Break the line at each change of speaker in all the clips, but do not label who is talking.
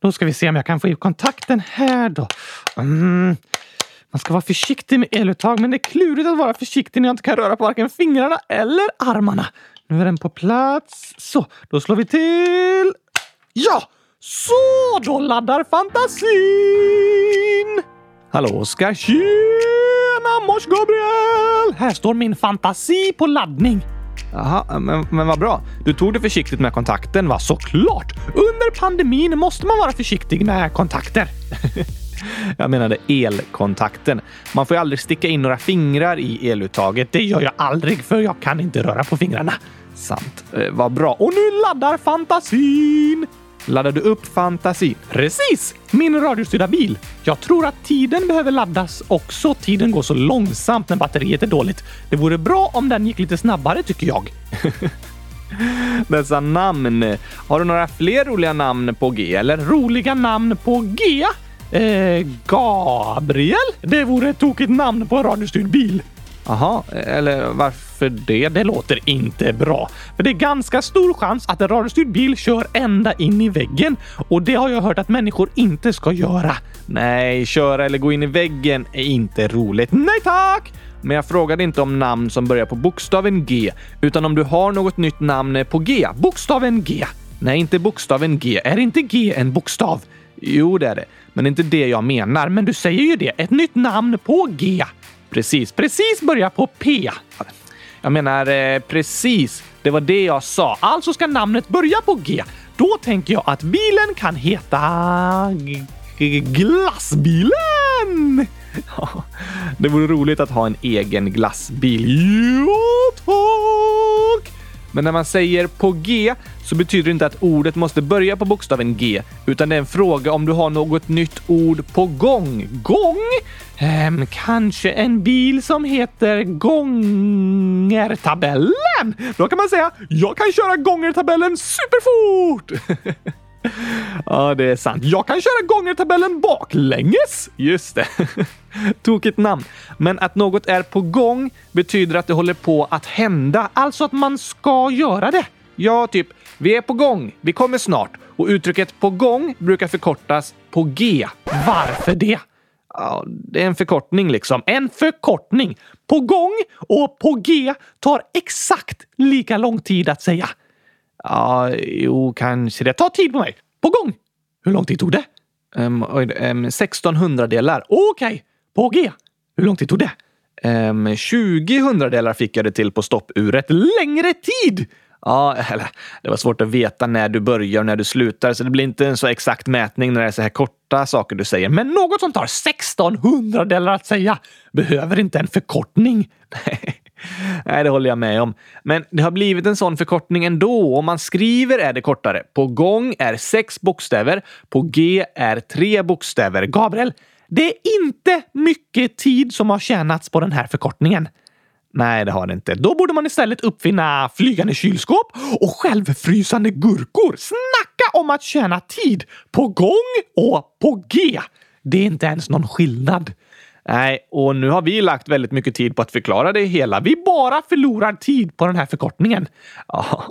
Då ska vi se om jag kan få i kontakten här då. Mm. Man ska vara försiktig med eluttag, men det är klurigt att vara försiktig när jag inte kan röra på varken fingrarna eller armarna. Nu är den på plats. Så, då slår vi till. Ja! Så, då laddar fantasin! Hallå Oskar! Tjena mors Gabriel! Här står min fantasi på laddning.
Jaha, men, men vad bra. Du tog det försiktigt med kontakten, va?
Såklart! Under pandemin måste man vara försiktig med kontakter.
Jag menade elkontakten. Man får ju aldrig sticka in några fingrar i eluttaget.
Det gör jag aldrig, för jag kan inte röra på fingrarna.
Sant. Eh, vad bra. Och nu laddar fantasin! Laddar du upp fantasin?
Precis! Min radiostyrda bil. Jag tror att tiden behöver laddas också. Tiden går så långsamt när batteriet är dåligt. Det vore bra om den gick lite snabbare tycker jag.
Dessa namn. Har du några fler roliga namn på G eller?
Roliga namn på G? Eh, Gabriel? Det vore ett tokigt namn på en radiostyrd bil.
Jaha, eller varför det?
Det låter inte bra. För det är ganska stor chans att en radiostyrd bil kör ända in i väggen och det har jag hört att människor inte ska göra.
Nej, köra eller gå in i väggen är inte roligt.
Nej tack!
Men jag frågade inte om namn som börjar på bokstaven G, utan om du har något nytt namn på G.
Bokstaven G.
Nej, inte bokstaven G.
Är inte G en bokstav?
Jo, det är det. Men det är inte det jag menar.
Men du säger ju det. Ett nytt namn på G.
Precis, precis börjar på P. Jag menar eh, precis. Det var det jag sa.
Alltså ska namnet börja på G. Då tänker jag att bilen kan heta... Glassbilen!
det vore roligt att ha en egen glassbil.
Jo, tack!
Men när man säger på G så betyder det inte att ordet måste börja på bokstaven G, utan det är en fråga om du har något nytt ord på gång.
Gång? Ehm, kanske en bil som heter Gångertabellen? Då kan man säga jag kan köra Gångertabellen superfort!
ja, det är sant.
Jag kan köra Gångertabellen baklänges!
Just det. Tokigt namn. Men att något är på gång betyder att det håller på att hända.
Alltså att man ska göra det.
Ja, typ vi är på gång, vi kommer snart. Och uttrycket på gång brukar förkortas på G.
Varför det?
Ja, det är en förkortning liksom.
En förkortning. På gång och på G tar exakt lika lång tid att säga.
Ja, jo, kanske det.
Ta tid på mig. På gång. Hur lång tid tog det?
Um, um, 16 hundradelar.
Okej. Okay. På G. Hur lång tid tog det?
Um, 20 hundradelar fick jag det till på stoppuret.
Längre tid!
Ja, eller det var svårt att veta när du börjar och när du slutar, så det blir inte en så exakt mätning när det är så här korta saker du säger.
Men något som tar 16 hundradelar att säga behöver inte en förkortning.
Nej, det håller jag med om. Men det har blivit en sån förkortning ändå. Om man skriver är det kortare. På gång är sex bokstäver. På G är tre bokstäver.
Gabriel, det är inte mycket tid som har tjänats på den här förkortningen.
Nej, det har det inte.
Då borde man istället uppfinna flygande kylskåp och självfrysande gurkor. Snacka om att tjäna tid! På gång och på G. Det är inte ens någon skillnad.
Nej, och nu har vi lagt väldigt mycket tid på att förklara det hela.
Vi bara förlorar tid på den här förkortningen.
Ja,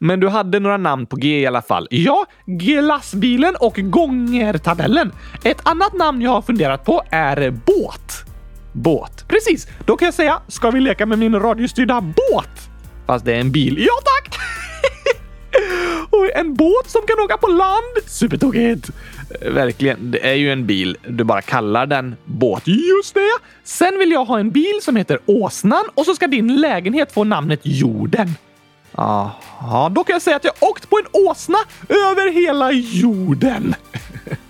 men du hade några namn på G i alla fall.
Ja, glassbilen och gångertabellen. Ett annat namn jag har funderat på är båt.
Båt.
Precis, då kan jag säga ska vi leka med min radiostyrda båt?
Fast det är en bil.
Ja tack! och en båt som kan åka på land. Supertokigt!
Verkligen, det är ju en bil. Du bara kallar den båt.
Just det! Sen vill jag ha en bil som heter Åsnan och så ska din lägenhet få namnet Jorden.
Jaha,
då kan jag säga att jag åkt på en åsna över hela jorden.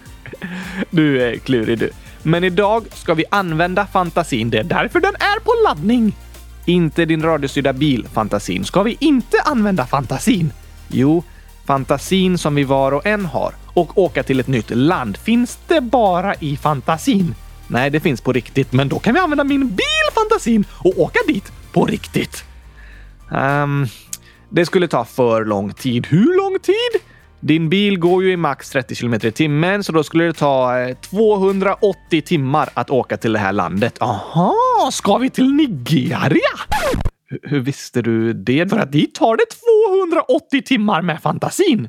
du är klurig du. Men idag ska vi använda fantasin. Det är därför den är på laddning. Inte din radiostyrda bil-fantasin.
Ska vi inte använda fantasin?
Jo, fantasin som vi var och en har och åka till ett nytt land.
Finns det bara i fantasin?
Nej, det finns på riktigt.
Men då kan vi använda min bil fantasin och åka dit på riktigt.
Um, det skulle ta för lång tid.
Hur lång tid?
Din bil går ju i max 30 km i timmen, så då skulle det ta eh, 280 timmar att åka till det här landet.
Aha, ska vi till Nigeria?
Hur visste du det?
För att dit tar det 280 timmar med fantasin.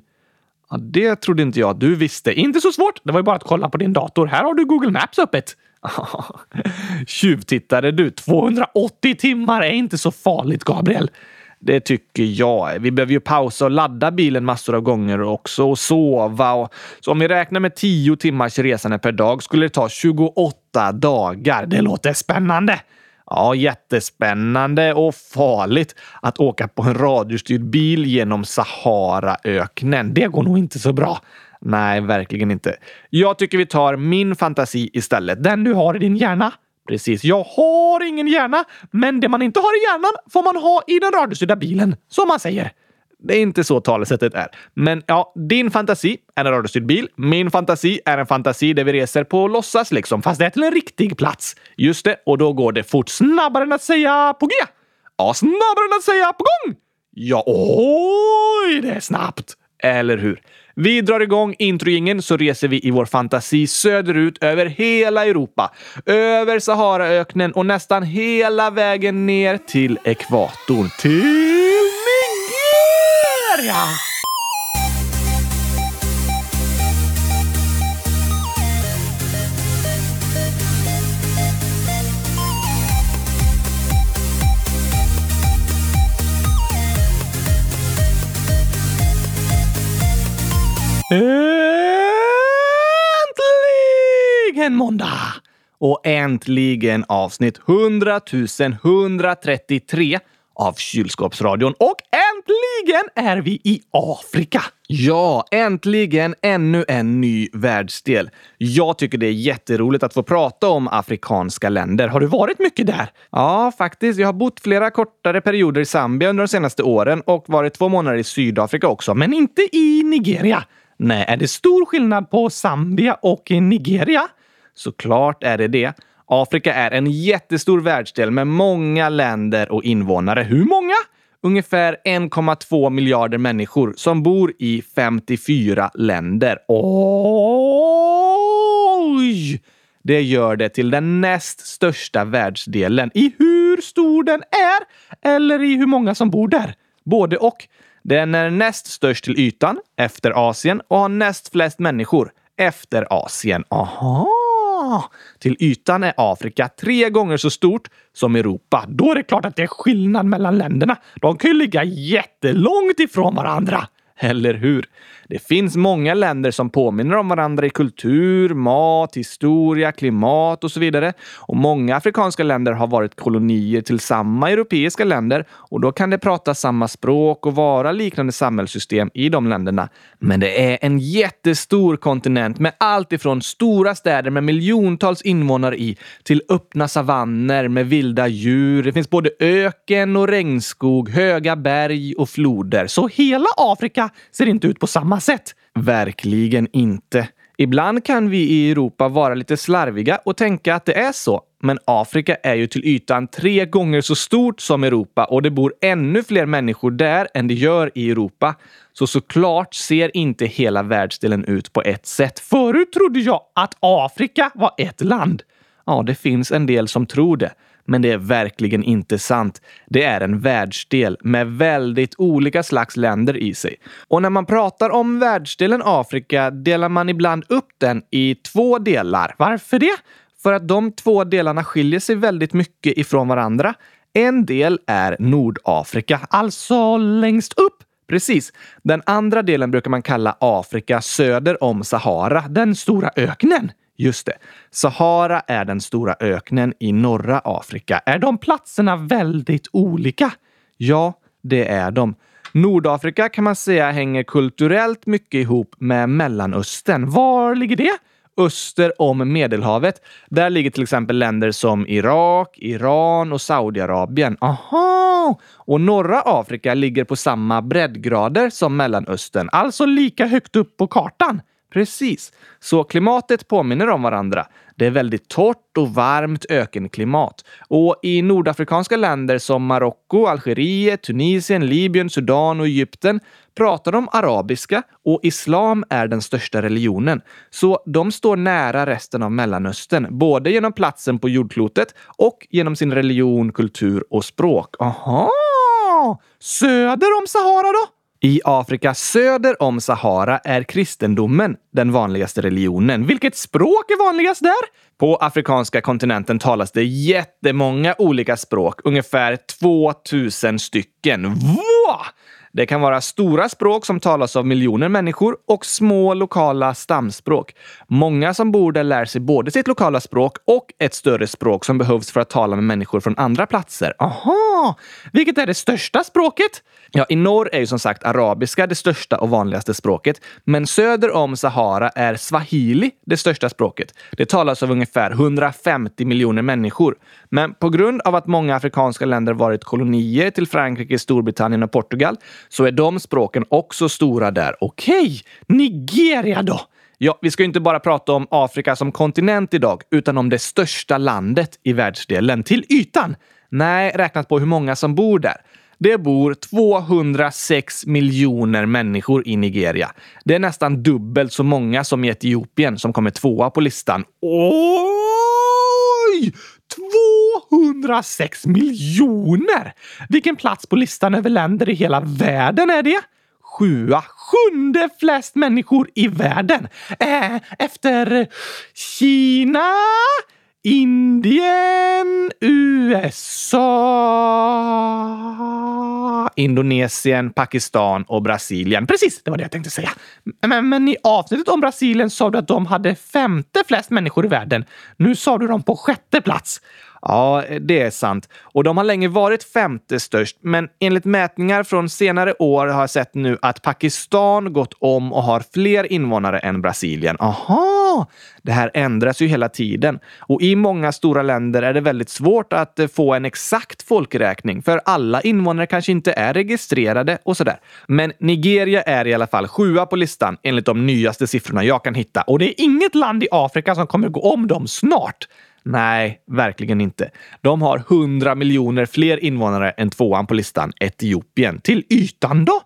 Ja, det trodde inte jag du visste. Inte så svårt. Det var ju bara att kolla på din dator. Här har du Google Maps öppet. Tjuvtittare du. 280 timmar är inte så farligt, Gabriel. Det tycker jag. Vi behöver ju pausa och ladda bilen massor av gånger också och sova. Och... Så om vi räknar med 10 timmars resande per dag skulle det ta 28 dagar. Det låter spännande. Ja, jättespännande och farligt att åka på en radiostyrd bil genom Saharaöknen. Det går nog inte så bra. Nej, verkligen inte. Jag tycker vi tar min fantasi istället. Den du har i din hjärna. Precis, jag har ingen hjärna, men det man inte har i hjärnan får man ha i den radiostyrda bilen, som man säger. Det är inte så talesättet är. Men ja, din fantasi är en radiostyrd bil. Min fantasi är en fantasi där vi reser på låtsas liksom, fast det är till en riktig plats. Just det, och då går det fort. Snabbare än att säga på G. Ja, snabbare än att säga på gång. Ja, oj, det är snabbt. Eller hur? Vi drar igång introjingen så reser vi i vår fantasi söderut över hela Europa, över Saharaöknen och nästan hela vägen ner till ekvatorn. Till Nigeria! Äntligen måndag! Och äntligen avsnitt 100 133 av Kylskåpsradion. Och äntligen är vi i Afrika! Ja, äntligen ännu en ny världsdel. Jag tycker det är jätteroligt att få prata om afrikanska länder. Har du varit mycket där? Ja, faktiskt. Jag har bott flera kortare perioder i Zambia under de senaste åren och varit två månader i Sydafrika också, men inte i Nigeria. Nej, är det stor skillnad på Zambia och Nigeria? Såklart är det det. Afrika är en jättestor världsdel med många länder och invånare. Hur många? Ungefär 1,2 miljarder människor som bor i 54 länder. Oj! Det gör det till den näst största världsdelen i hur stor den är eller i hur många som bor där. Både och. Den är näst störst till ytan efter Asien och har näst flest människor efter Asien. Aha! Till ytan är Afrika tre gånger så stort som Europa. Då är det klart att det är skillnad mellan länderna. De kan ju ligga jättelångt ifrån varandra. Eller hur? Det finns många länder som påminner om varandra i kultur, mat, historia, klimat och så vidare. Och många afrikanska länder har varit kolonier till samma europeiska länder och då kan det prata samma språk och vara liknande samhällssystem i de länderna. Men det är en jättestor kontinent med allt ifrån stora städer med miljontals invånare i till öppna savanner med vilda djur. Det finns både öken och regnskog, höga berg och floder. Så hela Afrika ser inte ut på samma sätt. Verkligen inte. Ibland kan vi i Europa vara lite slarviga och tänka att det är så. Men Afrika är ju till ytan tre gånger så stort som Europa och det bor ännu fler människor där än det gör i Europa. Så såklart ser inte hela världsdelen ut på ett sätt. Förut trodde jag att Afrika var ett land. Ja, det finns en del som tror det. Men det är verkligen inte sant. Det är en världsdel med väldigt olika slags länder i sig. Och när man pratar om världsdelen Afrika delar man ibland upp den i två delar. Varför det? För att de två delarna skiljer sig väldigt mycket ifrån varandra. En del är Nordafrika, alltså längst upp. Precis. Den andra delen brukar man kalla Afrika söder om Sahara, den stora öknen. Just det. Sahara är den stora öknen i norra Afrika. Är de platserna väldigt olika? Ja, det är de. Nordafrika kan man säga hänger kulturellt mycket ihop med Mellanöstern. Var ligger det? Öster om Medelhavet. Där ligger till exempel länder som Irak, Iran och Saudiarabien. Aha! Och norra Afrika ligger på samma breddgrader som Mellanöstern, alltså lika högt upp på kartan. Precis. Så klimatet påminner om varandra. Det är väldigt torrt och varmt ökenklimat. Och i nordafrikanska länder som Marocko, Algeriet, Tunisien, Libyen, Sudan och Egypten pratar de arabiska och islam är den största religionen. Så de står nära resten av Mellanöstern, både genom platsen på jordklotet och genom sin religion, kultur och språk. Aha! Söder om Sahara då? I Afrika söder om Sahara är kristendomen den vanligaste religionen. Vilket språk är vanligast där? På afrikanska kontinenten talas det jättemånga olika språk, ungefär 2000 stycken. Wow! Det kan vara stora språk som talas av miljoner människor och små lokala stamspråk. Många som bor där lär sig både sitt lokala språk och ett större språk som behövs för att tala med människor från andra platser.
Aha! Vilket är det största språket?
Ja, i norr är ju som sagt arabiska det största och vanligaste språket. Men söder om Sahara är swahili det största språket. Det talas av ungefär 150 miljoner människor. Men på grund av att många afrikanska länder varit kolonier till Frankrike, Storbritannien och Portugal så är de språken också stora där.
Okej, Nigeria då?
Ja, vi ska ju inte bara prata om Afrika som kontinent idag, utan om det största landet i världsdelen. Till ytan? Nej, räknat på hur många som bor där. Det bor 206 miljoner människor i Nigeria. Det är nästan dubbelt så många som i Etiopien som kommer tvåa på listan.
Oj! 206 miljoner! Vilken plats på listan över länder i hela världen är det? Sjua, sjunde flest människor i världen. Äh, efter Kina, Indien, USA,
Indonesien, Pakistan och Brasilien.
Precis, det var det jag tänkte säga. Men, men i avsnittet om Brasilien sa du att de hade femte flest människor i världen. Nu sa du dem på sjätte plats.
Ja, det är sant. Och de har länge varit femte störst, men enligt mätningar från senare år har jag sett nu att Pakistan gått om och har fler invånare än Brasilien.
Aha!
Det här ändras ju hela tiden och i många stora länder är det väldigt svårt att eh, få en exakt folkräkning för alla invånare kanske inte är registrerade och sådär. Men Nigeria är i alla fall sjua på listan enligt de nyaste siffrorna jag kan hitta
och det är inget land i Afrika som kommer gå om dem snart.
Nej, verkligen inte. De har 100 miljoner fler invånare än tvåan på listan, Etiopien.
Till ytan då?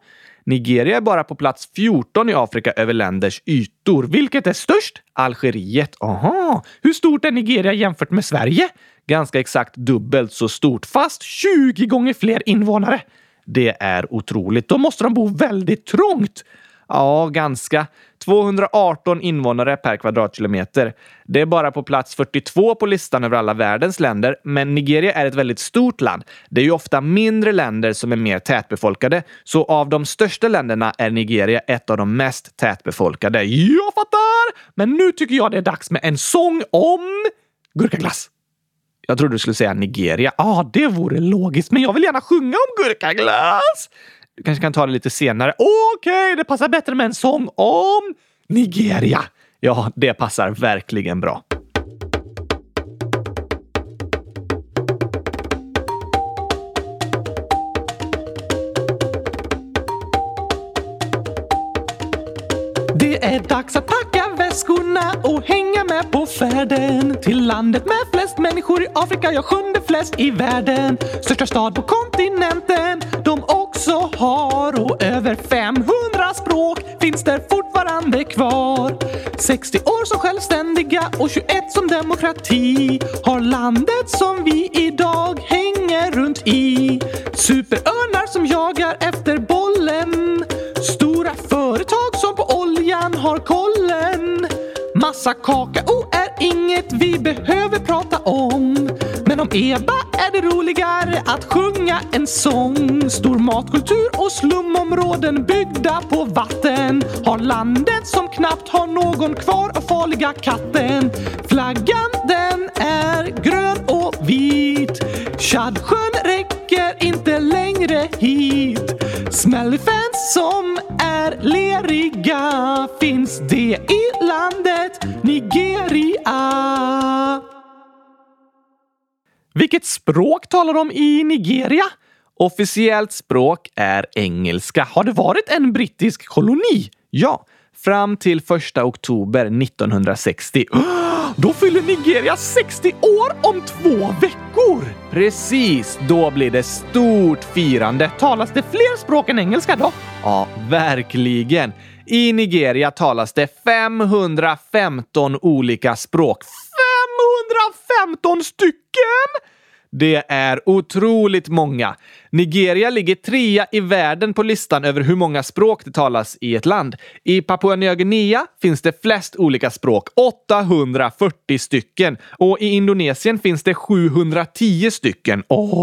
Nigeria är bara på plats 14 i Afrika över länders ytor.
Vilket är störst?
Algeriet.
Aha! Hur stort är Nigeria jämfört med Sverige?
Ganska exakt dubbelt så stort,
fast 20 gånger fler invånare.
Det är otroligt.
Då måste de bo väldigt trångt.
Ja, ganska. 218 invånare per kvadratkilometer. Det är bara på plats 42 på listan över alla världens länder, men Nigeria är ett väldigt stort land. Det är ju ofta mindre länder som är mer tätbefolkade, så av de största länderna är Nigeria ett av de mest tätbefolkade.
Jag fattar! Men nu tycker jag det är dags med en sång om gurkaglass.
Jag trodde du skulle säga Nigeria.
Ja, ah, det vore logiskt, men jag vill gärna sjunga om gurkaglass.
Du kanske kan ta det lite senare.
Okej, okay, det passar bättre med en sång om Nigeria.
Ja, det passar verkligen bra.
Det är dags att packa väskorna och hänga med på färden till landet med flest människor i Afrika, ja sjunde flest i världen. Största stad på kontinenten de har och över 500 språk finns där fortfarande kvar. 60 år som självständiga och 21 som demokrati har landet som vi idag hänger runt i. Superörnar som jagar efter bollen. Stora företag som på oljan har kollen. Massa kakao är inget vi behöver prata om. Men om Eba är det roligare att sjunga en sång. Stor matkultur och slumområden byggda på vatten. Har landet som knappt har någon kvar av farliga katten. Flaggan den är grön och vit. Tjadsjön räcker inte längre hit. Smellyfans som är leriga finns det i landet Nigeria. Vilket språk talar de i Nigeria?
Officiellt språk är engelska.
Har det varit en brittisk koloni?
Ja, fram till 1 oktober 1960.
Då fyller Nigeria 60 år om två veckor!
Precis, då blir det stort firande.
Talas det fler språk än engelska då?
Ja, verkligen. I Nigeria talas det 515 olika språk.
115 stycken!
Det är otroligt många. Nigeria ligger trea i världen på listan över hur många språk det talas i ett land. I Papua Nya Guinea finns det flest olika språk, 840 stycken. Och i Indonesien finns det 710 stycken. Oj!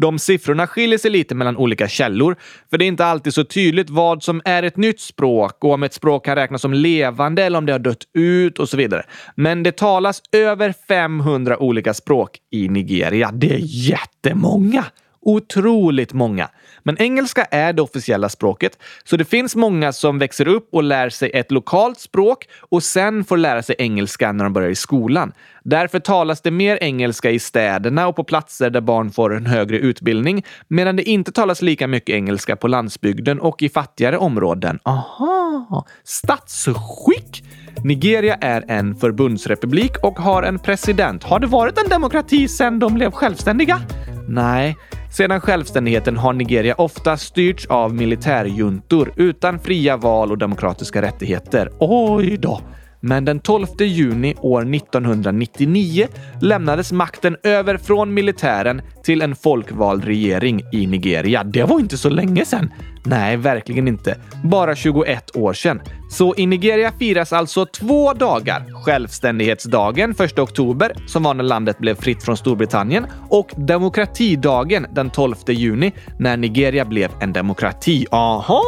De siffrorna skiljer sig lite mellan olika källor, för det är inte alltid så tydligt vad som är ett nytt språk och om ett språk kan räknas som levande eller om det har dött ut och så vidare. Men det talas över 500 olika språk i Nigeria. Det är jättemånga! Otroligt många. Men engelska är det officiella språket, så det finns många som växer upp och lär sig ett lokalt språk och sen får lära sig engelska när de börjar i skolan. Därför talas det mer engelska i städerna och på platser där barn får en högre utbildning, medan det inte talas lika mycket engelska på landsbygden och i fattigare områden. Aha! Statsskick! Nigeria är en förbundsrepublik och har en president. Har det varit en demokrati sedan de blev självständiga? Nej, sedan självständigheten har Nigeria ofta styrts av militärjuntor utan fria val och demokratiska rättigheter. Oj då! Men den 12 juni år 1999 lämnades makten över från militären till en folkvald regering i Nigeria. Det var inte så länge sedan. Nej, verkligen inte. Bara 21 år sedan. Så i Nigeria firas alltså två dagar. Självständighetsdagen 1 oktober, som var när landet blev fritt från Storbritannien, och demokratidagen den 12 juni, när Nigeria blev en demokrati. Aha!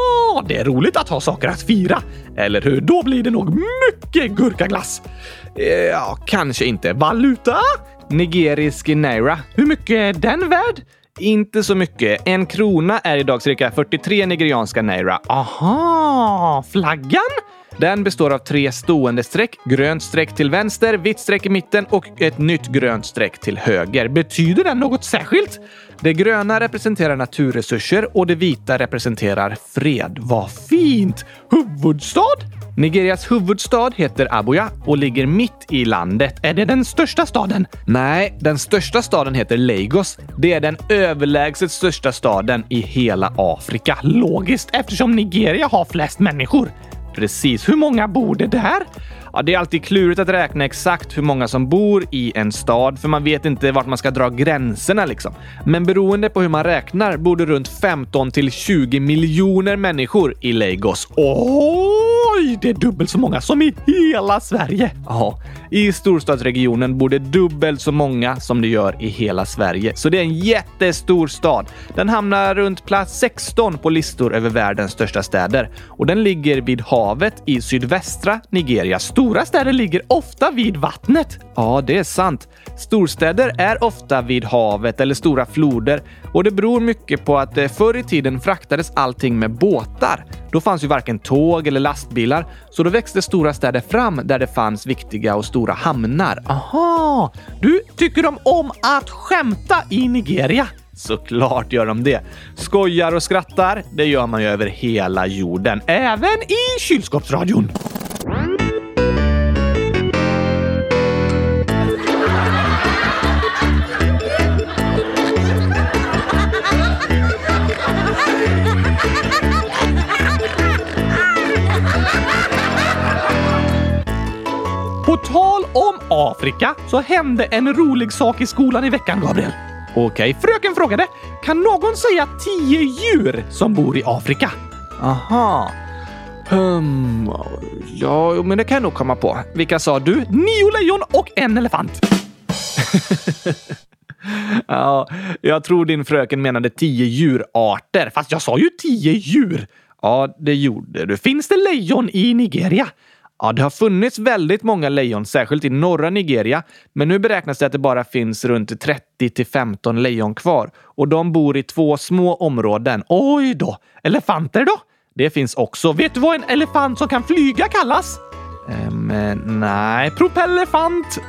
Det är roligt att ha saker att fira. Eller hur? Då blir det nog mycket gurkaglass. Eh, ja, kanske inte. Valuta? Nigerisk naira. Hur mycket är den värd? Inte så mycket. En krona är idag cirka 43 nigerianska naira. Aha! Flaggan? Den består av tre stående streck, grönt streck till vänster, vitt streck i mitten och ett nytt grönt streck till höger. Betyder den något särskilt? Det gröna representerar naturresurser och det vita representerar fred. Vad fint! Huvudstad? Nigerias huvudstad heter Abuja och ligger mitt i landet. Är det den största staden? Nej, den största staden heter Lagos. Det är den överlägset största staden i hela Afrika. Logiskt eftersom Nigeria har flest människor. Precis. Hur många bor det där? Ja, det är alltid klurigt att räkna exakt hur många som bor i en stad, för man vet inte vart man ska dra gränserna liksom. Men beroende på hur man räknar bor det runt 15 till 20 miljoner människor i Lagos. Oj! Det är dubbelt så många som i hela Sverige. Ja, i storstadsregionen bor det dubbelt så många som det gör i hela Sverige. Så det är en jättestor stad. Den hamnar runt plats 16 på listor över världens största städer och den ligger vid havet i sydvästra Nigeria. Stora städer ligger ofta vid vattnet. Ja, det är sant. Storstäder är ofta vid havet eller stora floder och det beror mycket på att eh, förr i tiden fraktades allting med båtar. Då fanns ju varken tåg eller lastbilar, så då växte stora städer fram där det fanns viktiga och stora hamnar. Aha! Du, tycker de om att skämta i Nigeria? Såklart gör de det. Skojar och skrattar, det gör man ju över hela jorden. Även i kylskåpsradion. Afrika så hände en rolig sak i skolan i veckan, Gabriel. Okej, fröken frågade. Kan någon säga tio djur som bor i Afrika? Aha. Hmm, ja, men det kan jag nog komma på. Vilka sa du? Nio lejon och en elefant. ja, jag tror din fröken menade tio djurarter, fast jag sa ju tio djur. Ja, det gjorde du. Finns det lejon i Nigeria? Ja, det har funnits väldigt många lejon, särskilt i norra Nigeria, men nu beräknas det att det bara finns runt 30 till 15 lejon kvar och de bor i två små områden. Oj då! Elefanter då? Det finns också. Vet du vad en elefant som kan flyga kallas? Um, nej, propellerfant.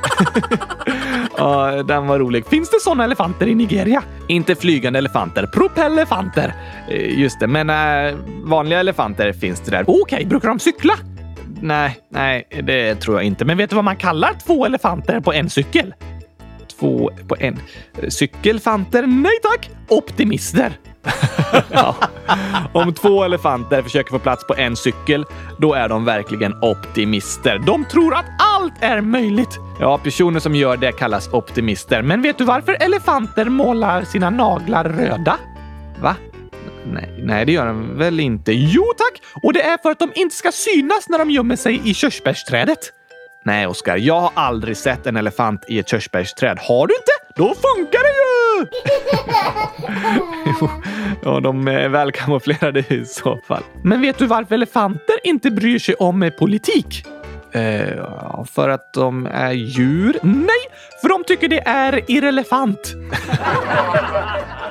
ja, den var rolig. Finns det sådana elefanter i Nigeria? Inte flygande elefanter, propellerfanter. Eh, just det, men äh, vanliga elefanter finns det där. Okej, brukar de cykla? Nej, nej, det tror jag inte. Men vet du vad man kallar två elefanter på en cykel? Två på en. Eh, Cykelfanter? Nej tack! Optimister. ja. Om två elefanter försöker få plats på en cykel, då är de verkligen optimister. De tror att
allt är möjligt.
Ja, personer som gör det kallas optimister.
Men vet du varför elefanter målar sina naglar röda?
Va? Nej, nej, det gör de väl inte?
Jo tack! Och det är för att de inte ska synas när de gömmer sig i körsbärsträdet.
Nej, Oskar. Jag har aldrig sett en elefant i ett körsbärsträd. Har du inte? Då funkar det ju! ja, de är väl kamouflerade i så fall.
Men vet du varför elefanter inte bryr sig om politik?
Uh, för att de är djur?
Nej, för de tycker det är irrelevant.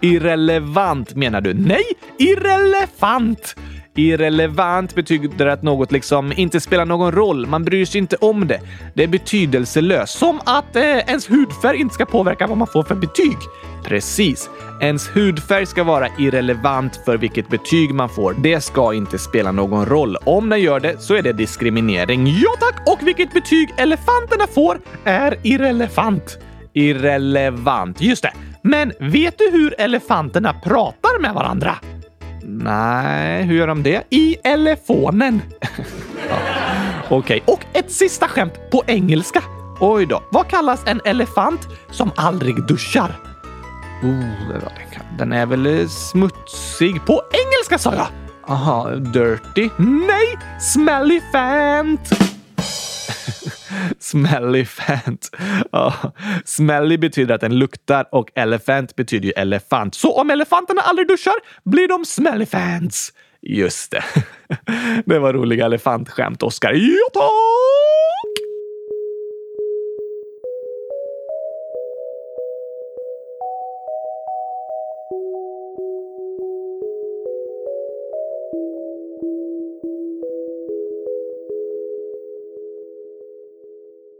Irrelevant menar du?
Nej, irrelevant!
Irrelevant betyder att något liksom inte spelar någon roll. Man bryr sig inte om det. Det är betydelselöst.
Som att eh, ens hudfärg inte ska påverka vad man får för betyg.
Precis. Ens hudfärg ska vara irrelevant för vilket betyg man får. Det ska inte spela någon roll. Om den gör det så är det diskriminering.
Ja tack! Och vilket betyg elefanterna får är irrelevant.
Irrelevant, just det.
Men vet du hur elefanterna pratar med varandra?
Nej, hur gör de det?
I elefonen.
ja. Okej,
okay. och ett sista skämt på engelska.
Oj då.
Vad kallas en elefant som aldrig duschar?
Oh, den är väl smutsig?
På engelska sa jag!
Aha, dirty?
Nej, smelly fant!
Smelly fant. Ja. Smelly betyder att den luktar och elefant betyder ju elefant.
Så om elefanterna aldrig duschar blir de smelly fans.
Just det. Det var roliga elefantskämt, Oskar.
Ja, tack!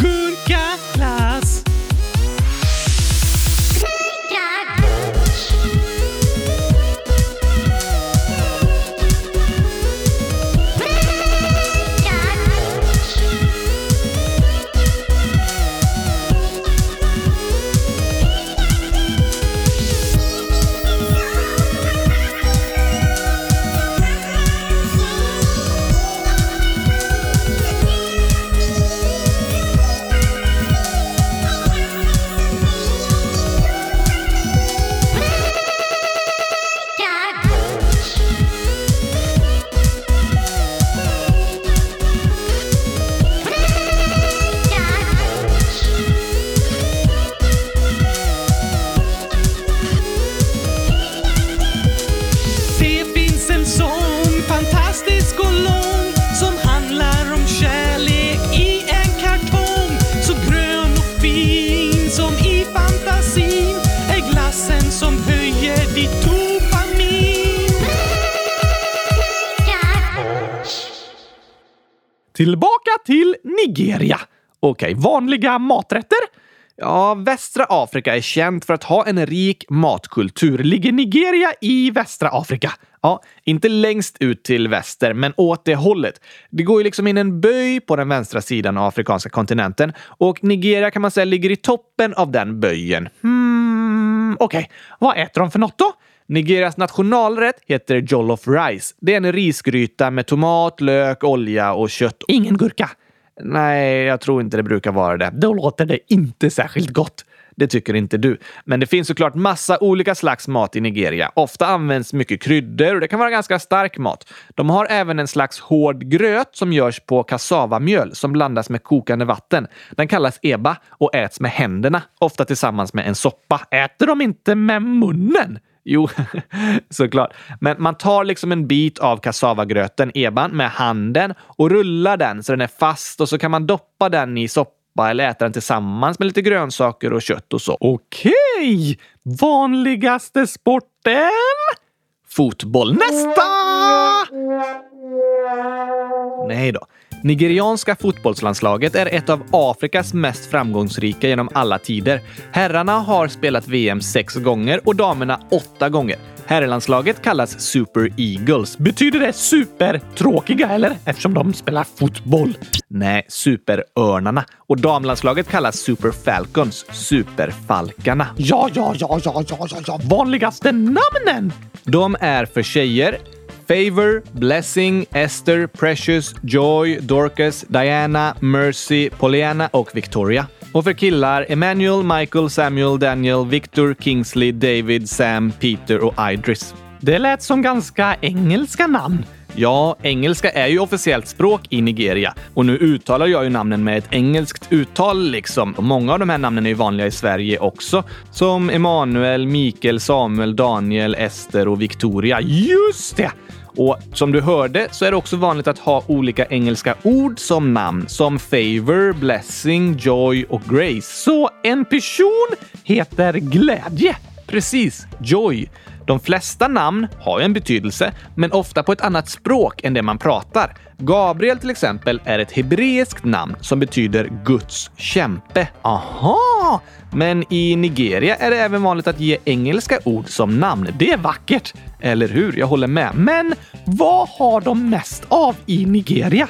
Gurkaglass. Sig. vanliga maträtter?
Ja, västra Afrika är känt för att ha en rik matkultur.
Ligger Nigeria i västra Afrika?
Ja, inte längst ut till väster, men åt det hållet. Det går ju liksom in en böj på den vänstra sidan av afrikanska kontinenten och Nigeria kan man säga ligger i toppen av den böjen.
Hmm, okej. Okay. Vad äter de för något då?
Nigerias nationalrätt heter jollof rice. Det är en risgryta med tomat, lök, olja och kött.
Ingen gurka?
Nej, jag tror inte det brukar vara det.
Då låter det inte särskilt gott.
Det tycker inte du. Men det finns såklart massa olika slags mat i Nigeria. Ofta används mycket kryddor och det kan vara ganska stark mat. De har även en slags hård gröt som görs på kassavamjöl som blandas med kokande vatten. Den kallas eba och äts med händerna, ofta tillsammans med en soppa.
Äter de inte med munnen?
Jo, såklart. Men man tar liksom en bit av kassavagröten, eban, med handen och rullar den så den är fast och så kan man doppa den i soppa eller äta den tillsammans med lite grönsaker och kött och så.
Okej! Vanligaste sporten?
Fotboll. Nästa! Nej då. Nigerianska fotbollslandslaget är ett av Afrikas mest framgångsrika genom alla tider. Herrarna har spelat VM sex gånger och damerna åtta gånger. Herrlandslaget kallas Super Eagles.
Betyder det supertråkiga eller? Eftersom de spelar fotboll.
Nej, Superörnarna. Och damlandslaget kallas Super Falcons, Superfalkarna.
Ja, ja, ja, ja, ja, ja, ja. Vanligaste namnen?
De är för tjejer Favor, Blessing, Esther, Precious, Joy, Dorcas, Diana, Mercy, Pollyanna och Victoria. Och för killar Emmanuel, Michael, Samuel, Daniel, Victor, Kingsley, David, Sam, Peter och Idris.
Det lät som ganska engelska namn.
Ja, engelska är ju officiellt språk i Nigeria och nu uttalar jag ju namnen med ett engelskt uttal liksom. Och många av de här namnen är ju vanliga i Sverige också, som Emanuel, Mikael, Samuel, Daniel, Ester och Victoria.
Just det!
Och som du hörde så är det också vanligt att ha olika engelska ord som namn, som favor, blessing, joy och grace.
Så en person heter glädje?
Precis, joy. De flesta namn har ju en betydelse, men ofta på ett annat språk än det man pratar. Gabriel till exempel är ett hebreiskt namn som betyder Guds kämpe.
Aha!
Men i Nigeria är det även vanligt att ge engelska ord som namn. Det är vackert, eller hur? Jag håller med.
Men vad har de mest av i Nigeria?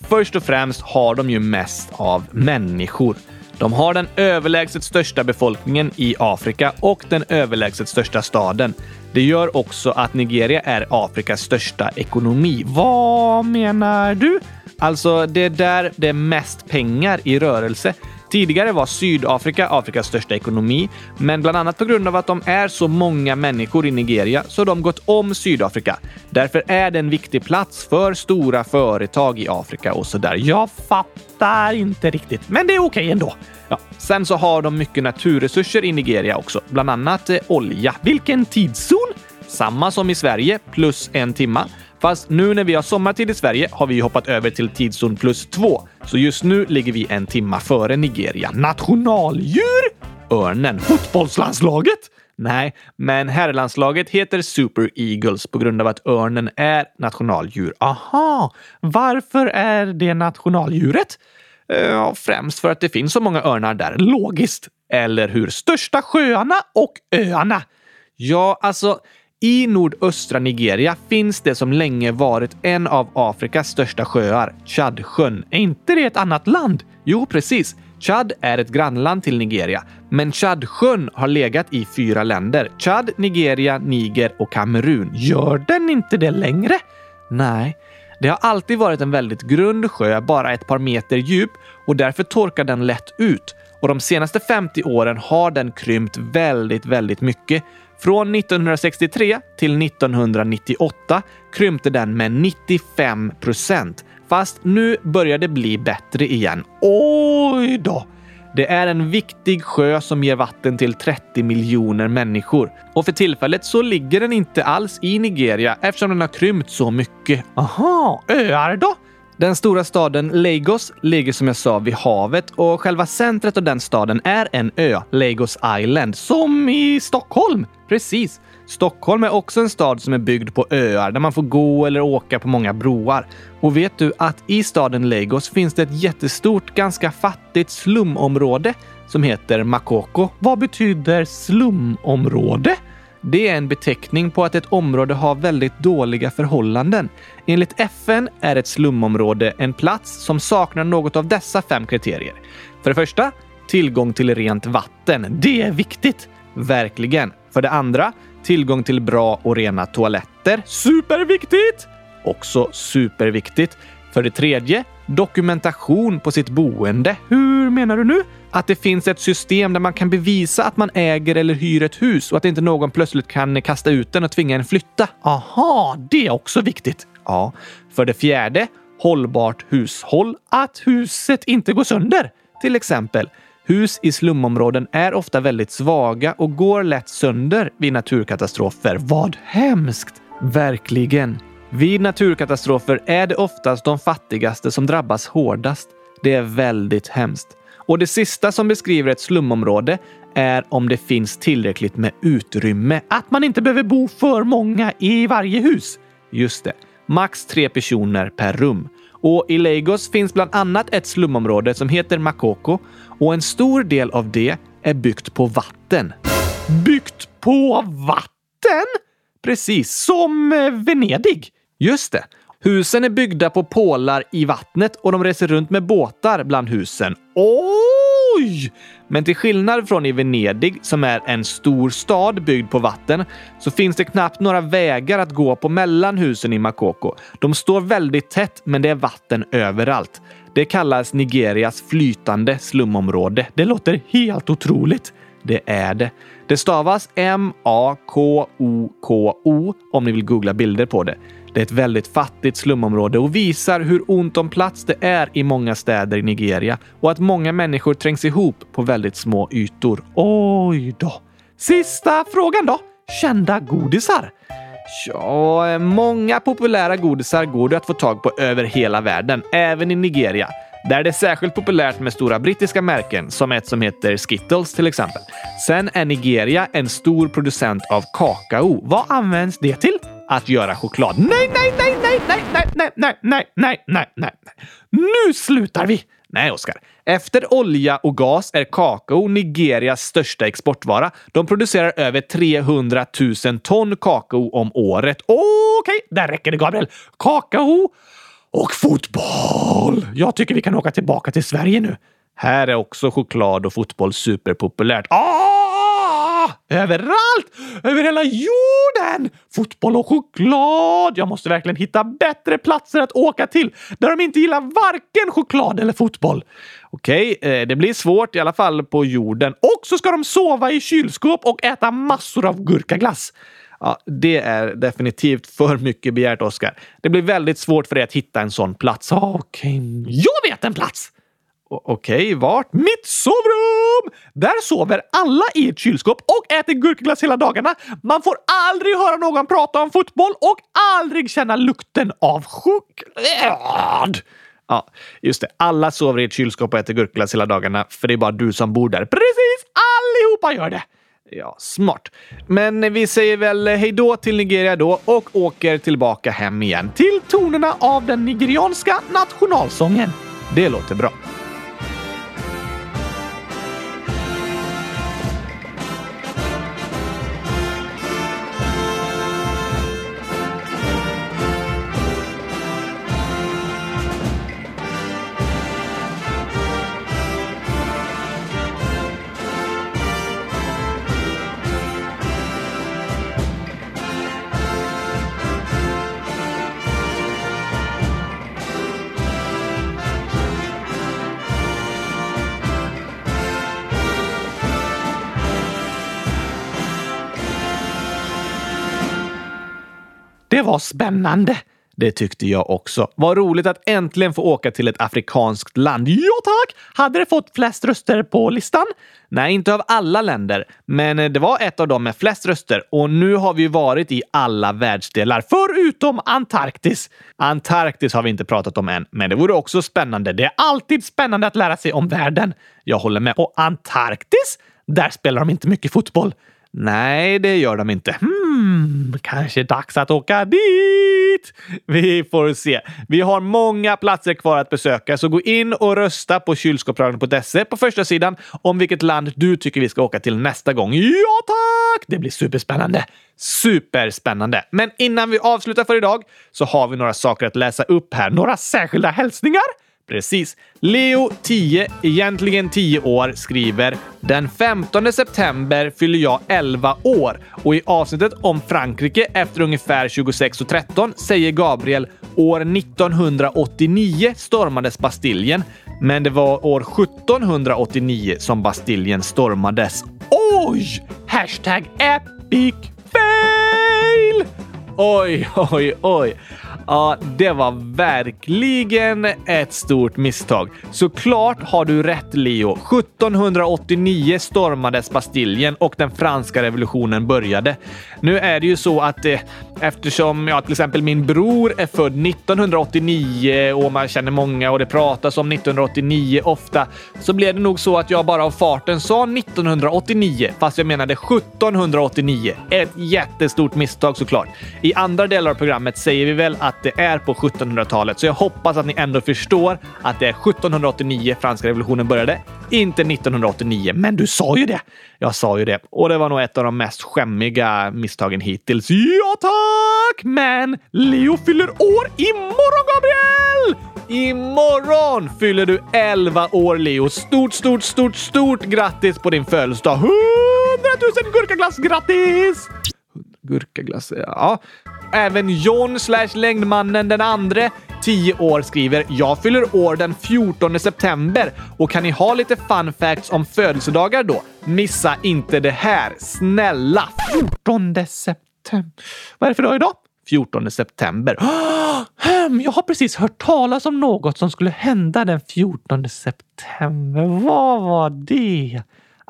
Först och främst har de ju mest av människor. De har den överlägset största befolkningen i Afrika och den överlägset största staden. Det gör också att Nigeria är Afrikas största ekonomi.
Vad menar du?
Alltså, det är där det är mest pengar i rörelse. Tidigare var Sydafrika Afrikas största ekonomi, men bland annat på grund av att de är så många människor i Nigeria så har de gått om Sydafrika. Därför är det en viktig plats för stora företag i Afrika och sådär.
Jag fattar inte riktigt, men det är okej okay ändå.
Ja. Sen så har de mycket naturresurser i Nigeria också, bland annat eh, olja.
Vilken tidszon?
Samma som i Sverige, plus en timma. Fast nu när vi har sommartid i Sverige har vi hoppat över till tidszon plus två. Så just nu ligger vi en timma före Nigeria.
Nationaldjur?
Örnen.
Fotbollslandslaget?
Nej, men herrlandslaget heter Super Eagles på grund av att örnen är nationaldjur.
Aha, varför är det nationaldjuret?
Eh, ja, främst för att det finns så många örnar där.
Logiskt.
Eller hur?
Största sjöarna och öarna.
Ja, alltså i nordöstra Nigeria finns det som länge varit en av Afrikas största sjöar, Chadsjön.
Är inte det ett annat land?
Jo, precis. Chad är ett grannland till Nigeria, men Chadsjön har legat i fyra länder. Chad, Nigeria, Niger och Kamerun.
Gör den inte det längre?
Nej. Det har alltid varit en väldigt grund sjö, bara ett par meter djup och därför torkar den lätt ut. Och de senaste 50 åren har den krympt väldigt, väldigt mycket. Från 1963 till 1998 krympte den med 95 procent. Fast nu börjar det bli bättre igen.
Oj då!
Det är en viktig sjö som ger vatten till 30 miljoner människor. Och för tillfället så ligger den inte alls i Nigeria eftersom den har krympt så mycket.
Aha, öar då?
Den stora staden Lagos ligger som jag sa vid havet och själva centret av den staden är en ö, Lagos Island.
Som i Stockholm?
Precis. Stockholm är också en stad som är byggd på öar där man får gå eller åka på många broar. Och vet du att i staden Lagos finns det ett jättestort, ganska fattigt slumområde som heter Makoko.
Vad betyder slumområde?
Det är en beteckning på att ett område har väldigt dåliga förhållanden. Enligt FN är ett slumområde en plats som saknar något av dessa fem kriterier. För det första, tillgång till rent vatten.
Det är viktigt!
Verkligen. För det andra, tillgång till bra och rena toaletter.
Superviktigt!
Också superviktigt. För det tredje, dokumentation på sitt boende.
Hur menar du nu?
Att det finns ett system där man kan bevisa att man äger eller hyr ett hus och att inte någon plötsligt kan kasta ut den och tvinga en flytta.
Aha, det är också viktigt.
Ja. För det fjärde, hållbart hushåll.
Att huset inte går sönder.
Till exempel, hus i slumområden är ofta väldigt svaga och går lätt sönder vid naturkatastrofer.
Vad hemskt!
Verkligen. Vid naturkatastrofer är det oftast de fattigaste som drabbas hårdast. Det är väldigt hemskt. Och det sista som beskriver ett slumområde är om det finns tillräckligt med utrymme.
Att man inte behöver bo för många i varje hus.
Just det. Max tre personer per rum. Och i Lagos finns bland annat ett slumområde som heter Makoko och en stor del av det är byggt på vatten.
Byggt på vatten?
Precis.
Som eh, Venedig?
Just det. Husen är byggda på pålar i vattnet och de reser runt med båtar bland husen.
Oj!
Men till skillnad från i Venedig, som är en stor stad byggd på vatten, så finns det knappt några vägar att gå på mellan husen i Makoko. De står väldigt tätt, men det är vatten överallt. Det kallas Nigerias flytande slumområde.
Det låter helt otroligt.
Det är det. Det stavas M-A-K-O-K-O om ni vill googla bilder på det. Det är ett väldigt fattigt slumområde och visar hur ont om plats det är i många städer i Nigeria och att många människor trängs ihop på väldigt små ytor.
Oj då. Sista frågan då. Kända godisar?
Ja, många populära godisar går det att få tag på över hela världen, även i Nigeria. Där är det särskilt populärt med stora brittiska märken, som ett som heter Skittles till exempel. Sen är Nigeria en stor producent av kakao.
Vad används det till?
Att göra choklad.
Nej, nej, nej, nej, nej, nej, nej, nej, nej, nej, nej, nej. Nu slutar vi!
Nej, Oskar. Efter olja och gas är kakao Nigerias största exportvara. De producerar över 300 000 ton kakao om året.
Okej, okay, där räcker det, Gabriel. Kakao och fotboll. Jag tycker vi kan åka tillbaka till Sverige nu.
Här är också choklad och fotboll superpopulärt.
Ah! Överallt! Över hela jorden! Fotboll och choklad! Jag måste verkligen hitta bättre platser att åka till där de inte gillar varken choklad eller fotboll.
Okej, okay, det blir svårt i alla fall på jorden.
Och så ska de sova i kylskåp och äta massor av gurkaglass.
Ja, det är definitivt för mycket begärt, Oskar. Det blir väldigt svårt för dig att hitta en sån plats.
Okej, okay. jag vet en plats!
Okej, okay, vart?
Mitt sovrum! Där sover alla i ett kylskåp och äter gurkaglass hela dagarna. Man får aldrig höra någon prata om fotboll och aldrig känna lukten av choklad.
Ja, just det. Alla sover i ett kylskåp och äter gurkaglass hela dagarna, för det är bara du som bor där.
Precis! Allihopa gör det!
Ja, smart. Men vi säger väl hejdå till Nigeria då och åker tillbaka hem igen.
Till tonerna av den nigerianska nationalsången.
Det låter bra.
Det var spännande.
Det tyckte jag också. Vad roligt att äntligen få åka till ett afrikanskt land.
Ja tack! Hade det fått flest röster på listan?
Nej, inte av alla länder, men eh, det var ett av dem med flest röster och nu har vi varit i alla världsdelar,
förutom Antarktis.
Antarktis har vi inte pratat om än, men det vore också spännande. Det är alltid spännande att lära sig om världen. Jag håller med.
Och Antarktis? Där spelar de inte mycket fotboll.
Nej, det gör de inte.
Hmm, Hmm, kanske dags att åka dit.
Vi får se. Vi har många platser kvar att besöka, så gå in och rösta på kylskåpsradion.se på första sidan om vilket land du tycker vi ska åka till nästa gång.
Ja tack! Det blir superspännande.
Superspännande. Men innan vi avslutar för idag så har vi några saker att läsa upp här.
Några särskilda hälsningar.
Precis. Leo, 10, egentligen 10 år, skriver “Den 15 september fyller jag 11 år och i avsnittet om Frankrike efter ungefär 26.13 säger Gabriel år 1989 stormades Bastiljen, men det var år 1789 som Bastiljen stormades.
Oj! Hashtag epic fail!
Oj, oj, oj. Ja, det var verkligen ett stort misstag. Såklart har du rätt, Leo. 1789 stormades Bastiljen och den franska revolutionen började. Nu är det ju så att eh, eftersom ja, till exempel min bror är född 1989 och man känner många och det pratas om 1989 ofta, så blev det nog så att jag bara av farten sa 1989, fast jag menade 1789. Ett jättestort misstag såklart. I andra delar av programmet säger vi väl att det är på 1700-talet, så jag hoppas att ni ändå förstår att det är 1789 franska revolutionen började, inte 1989. Men du sa ju det! Jag sa ju det. Och det var nog ett av de mest skämmiga misstagen hittills.
Ja, tack! Men Leo fyller år imorgon, Gabriel!
Imorgon fyller du 11 år, Leo. Stort, stort, stort, stort grattis på din födelsedag!
100 000 gurkaglass grattis!
Gurkaglass, ja. Även John slash längdmannen den andre 10 år skriver “Jag fyller år den 14 september och kan ni ha lite fun facts om födelsedagar då? Missa inte det här, snälla!”
14 september. Vad är det för dag idag?
14 september.
Jag har precis hört talas om något som skulle hända den 14 september. Vad var det?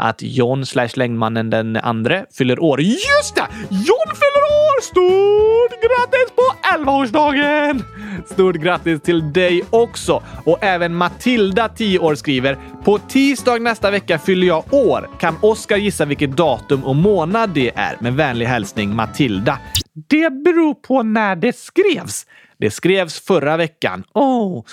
Att John slash längdmannen den andre fyller år.
Just det! John fyller år! Stort grattis på 11-årsdagen!
Stort grattis till dig också! Och även Matilda, 10 år, skriver “På tisdag nästa vecka fyller jag år. Kan Oskar gissa vilket datum och månad det är? Med vänlig hälsning Matilda.”
Det beror på när det skrevs.
Det skrevs förra veckan.
Oh,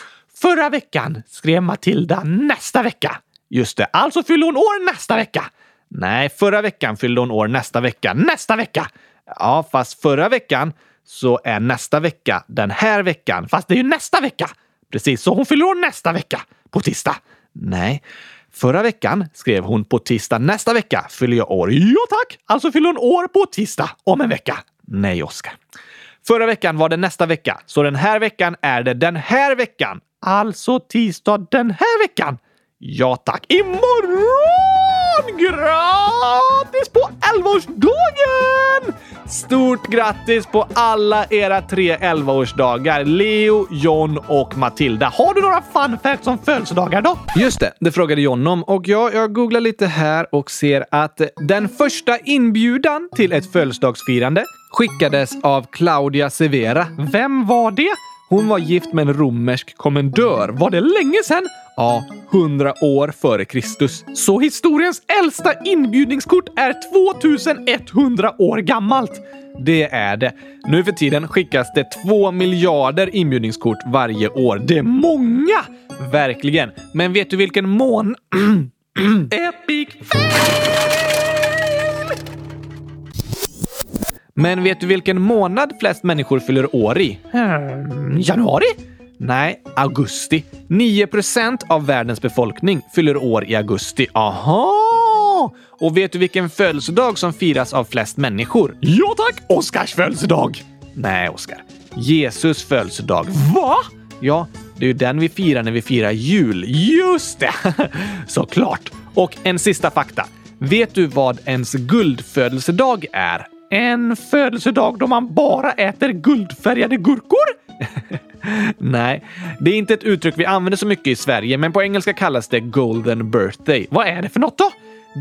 förra veckan skrev Matilda nästa vecka.
Just det, alltså fyller hon år nästa vecka. Nej, förra veckan fyllde hon år nästa vecka. Nästa vecka! Ja, fast förra veckan så är nästa vecka den här veckan.
Fast det är ju nästa vecka!
Precis, så hon fyller år nästa vecka. På tisdag. Nej, förra veckan skrev hon på tisdag nästa vecka fyller jag år.
Ja tack! Alltså fyller hon år på tisdag om en vecka.
Nej, Oskar. Förra veckan var det nästa vecka, så den här veckan är det den här veckan.
Alltså tisdag den här veckan.
Ja tack.
Imorgon! Grattis på 11-årsdagen!
Stort grattis på alla era tre 11-årsdagar. Leo, John och Matilda.
Har du några fun facts om födelsedagar då?
Just det, det frågade John om. Och ja, jag googlar lite här och ser att den första inbjudan till ett födelsedagsfirande skickades av Claudia Severa.
Vem var det?
Hon var gift med en romersk kommendör.
Var det länge sedan?
Ja, hundra år före Kristus.
Så historiens äldsta inbjudningskort är 2100 år gammalt.
Det är det. Nu för tiden skickas det två miljarder inbjudningskort varje år.
Det är många!
Verkligen. Men vet du vilken mån...
Epic
Men vet du vilken månad flest människor fyller år i?
Hmm, januari?
Nej, augusti. 9% av världens befolkning fyller år i augusti.
Aha!
Och vet du vilken födelsedag som firas av flest människor?
Ja tack! Oskars födelsedag!
Nej, Oskar. Jesus födelsedag.
Va?
Ja, det är ju den vi firar när vi firar jul.
Just det!
Såklart. Och en sista fakta. Vet du vad ens guldfödelsedag är?
En födelsedag då man bara äter guldfärgade gurkor?
Nej, det är inte ett uttryck vi använder så mycket i Sverige, men på engelska kallas det golden birthday.
Vad är det för något då?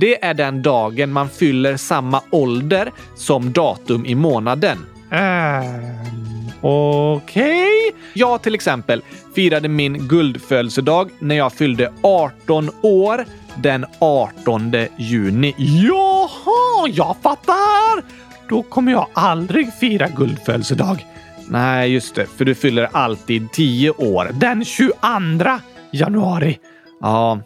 Det är den dagen man fyller samma ålder som datum i månaden.
Um, Okej. Okay.
Jag till exempel firade min guldfödelsedag när jag fyllde 18 år den 18 juni.
Jaha, jag fattar! Då kommer jag aldrig fira guldfödelsedag.
Nej, just det, för du fyller alltid 10 år.
Den 22 januari.
Ja,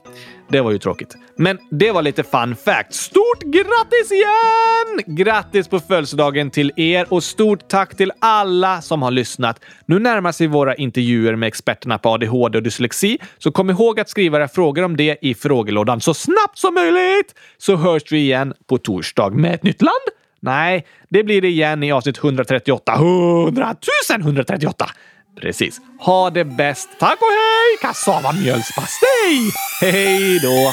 det var ju tråkigt. Men det var lite fun fact. Stort grattis igen! Grattis på födelsedagen till er och stort tack till alla som har lyssnat. Nu närmar sig våra intervjuer med experterna på ADHD och dyslexi, så kom ihåg att skriva era frågor om det i frågelådan så snabbt som möjligt! Så hörs vi igen på torsdag med ett nytt land. Nej, det blir det igen i avsnitt 138. 100 138! Precis. Ha det bäst.
Tack och hej! Kassava mjölspastej!
Hej då!